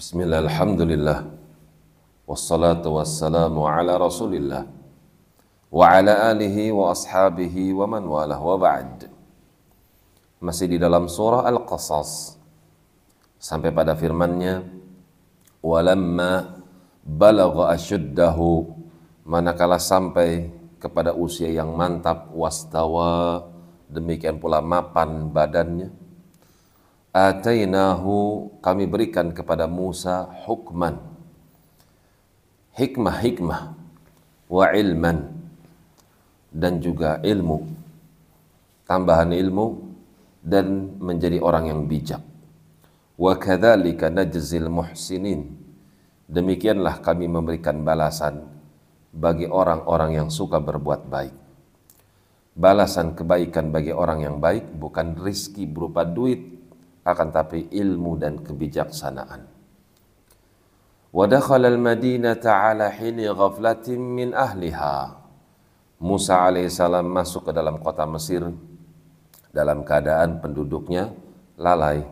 Bismillah, alhamdulillah. Wassalatu wassalamu ala rasulillah. Wa ala alihi wa ashabihi wa man walah wa ba'd. Masih di dalam surah Al-Qasas. Sampai pada firmannya Walamma balagha asyuddahu Manakala sampai kepada usia yang mantap Wastawa Demikian pula mapan badannya atainahu kami berikan kepada Musa hukman. Hikmah-hikmah wa ilman. Dan juga ilmu. Tambahan ilmu dan menjadi orang yang bijak. Wa kadzalika najzil muhsinin. Demikianlah kami memberikan balasan bagi orang-orang yang suka berbuat baik. Balasan kebaikan bagi orang yang baik bukan rizki berupa duit akan tapi ilmu dan kebijaksanaan. Wa al-Madinata ala hini ghaflatin min ahliha. Musa alaihissalam masuk ke dalam kota Mesir dalam keadaan penduduknya lalai.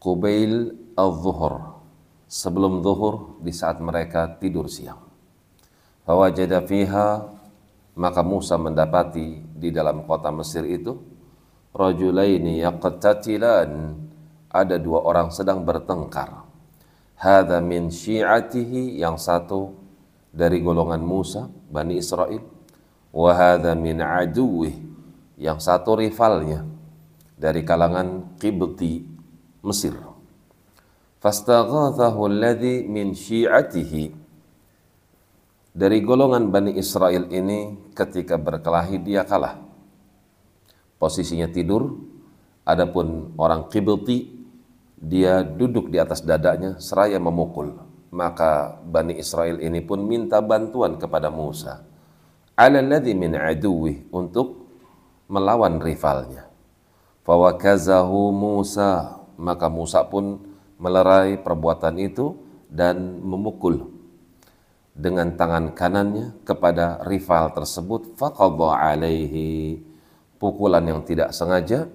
Qubail al-zuhur, sebelum zuhur di saat mereka tidur siang. Fawajada fiha, maka Musa mendapati di dalam kota Mesir itu rajulaini yaqtatilan. Ada dua orang sedang bertengkar. Hadza min syi'atihi yang satu dari golongan Musa Bani Israel. Wa hadza min aduwih yang satu rivalnya dari kalangan Qibti Mesir. Fastaghathahu alladhi min syi'atihi. Dari golongan Bani Israel ini ketika berkelahi dia kalah posisinya tidur, adapun orang Qibti dia duduk di atas dadanya seraya memukul. Maka Bani Israel ini pun minta bantuan kepada Musa. Alalladhi min aduwih untuk melawan rivalnya. Fawakazahu Musa. Maka Musa pun melerai perbuatan itu dan memukul dengan tangan kanannya kepada rival tersebut faqadha alaihi pukulan yang tidak sengaja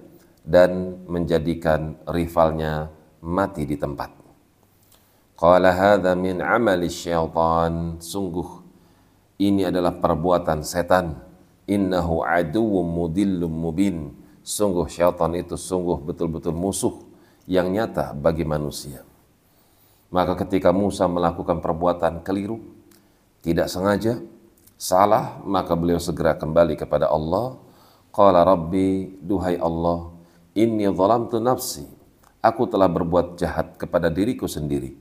dan menjadikan rivalnya mati di tempat. Qala hadza min amali syaitan. Sungguh ini adalah perbuatan setan. Innahu aduwwum mudillum mubin. Sungguh syaitan itu sungguh betul-betul musuh yang nyata bagi manusia. Maka ketika Musa melakukan perbuatan keliru, tidak sengaja, salah, maka beliau segera kembali kepada Allah Qala Rabbi, duhai Allah, inni zalamtu nafsi. Aku telah berbuat jahat kepada diriku sendiri.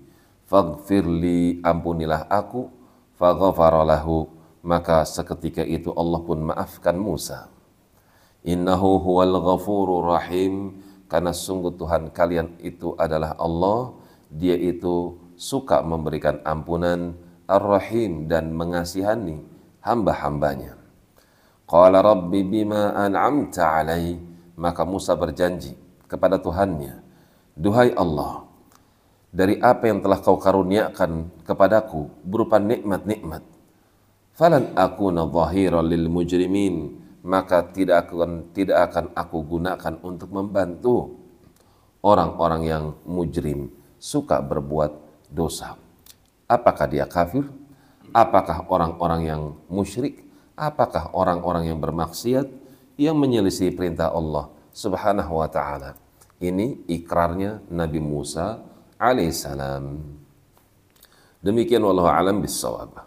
Faghfirli, ampunilah aku. Faghfaralahu, maka seketika itu Allah pun maafkan Musa. Innahu huwal ghafurur rahim, karena sungguh Tuhan kalian itu adalah Allah, dia itu suka memberikan ampunan, ar-rahim dan mengasihani hamba-hambanya. Qala rabbi bima an'amta alai. Maka Musa berjanji kepada Tuhannya, Duhai Allah, dari apa yang telah kau karuniakan kepadaku berupa nikmat-nikmat. Falan aku zahiran lil mujrimin. Maka tidak akan tidak akan aku gunakan untuk membantu orang-orang yang mujrim suka berbuat dosa. Apakah dia kafir? Apakah orang-orang yang musyrik? Apakah orang-orang yang bermaksiat yang menyelisih perintah Allah Subhanahu wa taala? Ini ikrarnya Nabi Musa alaihissalam. Demikian wallahu alam bisawab.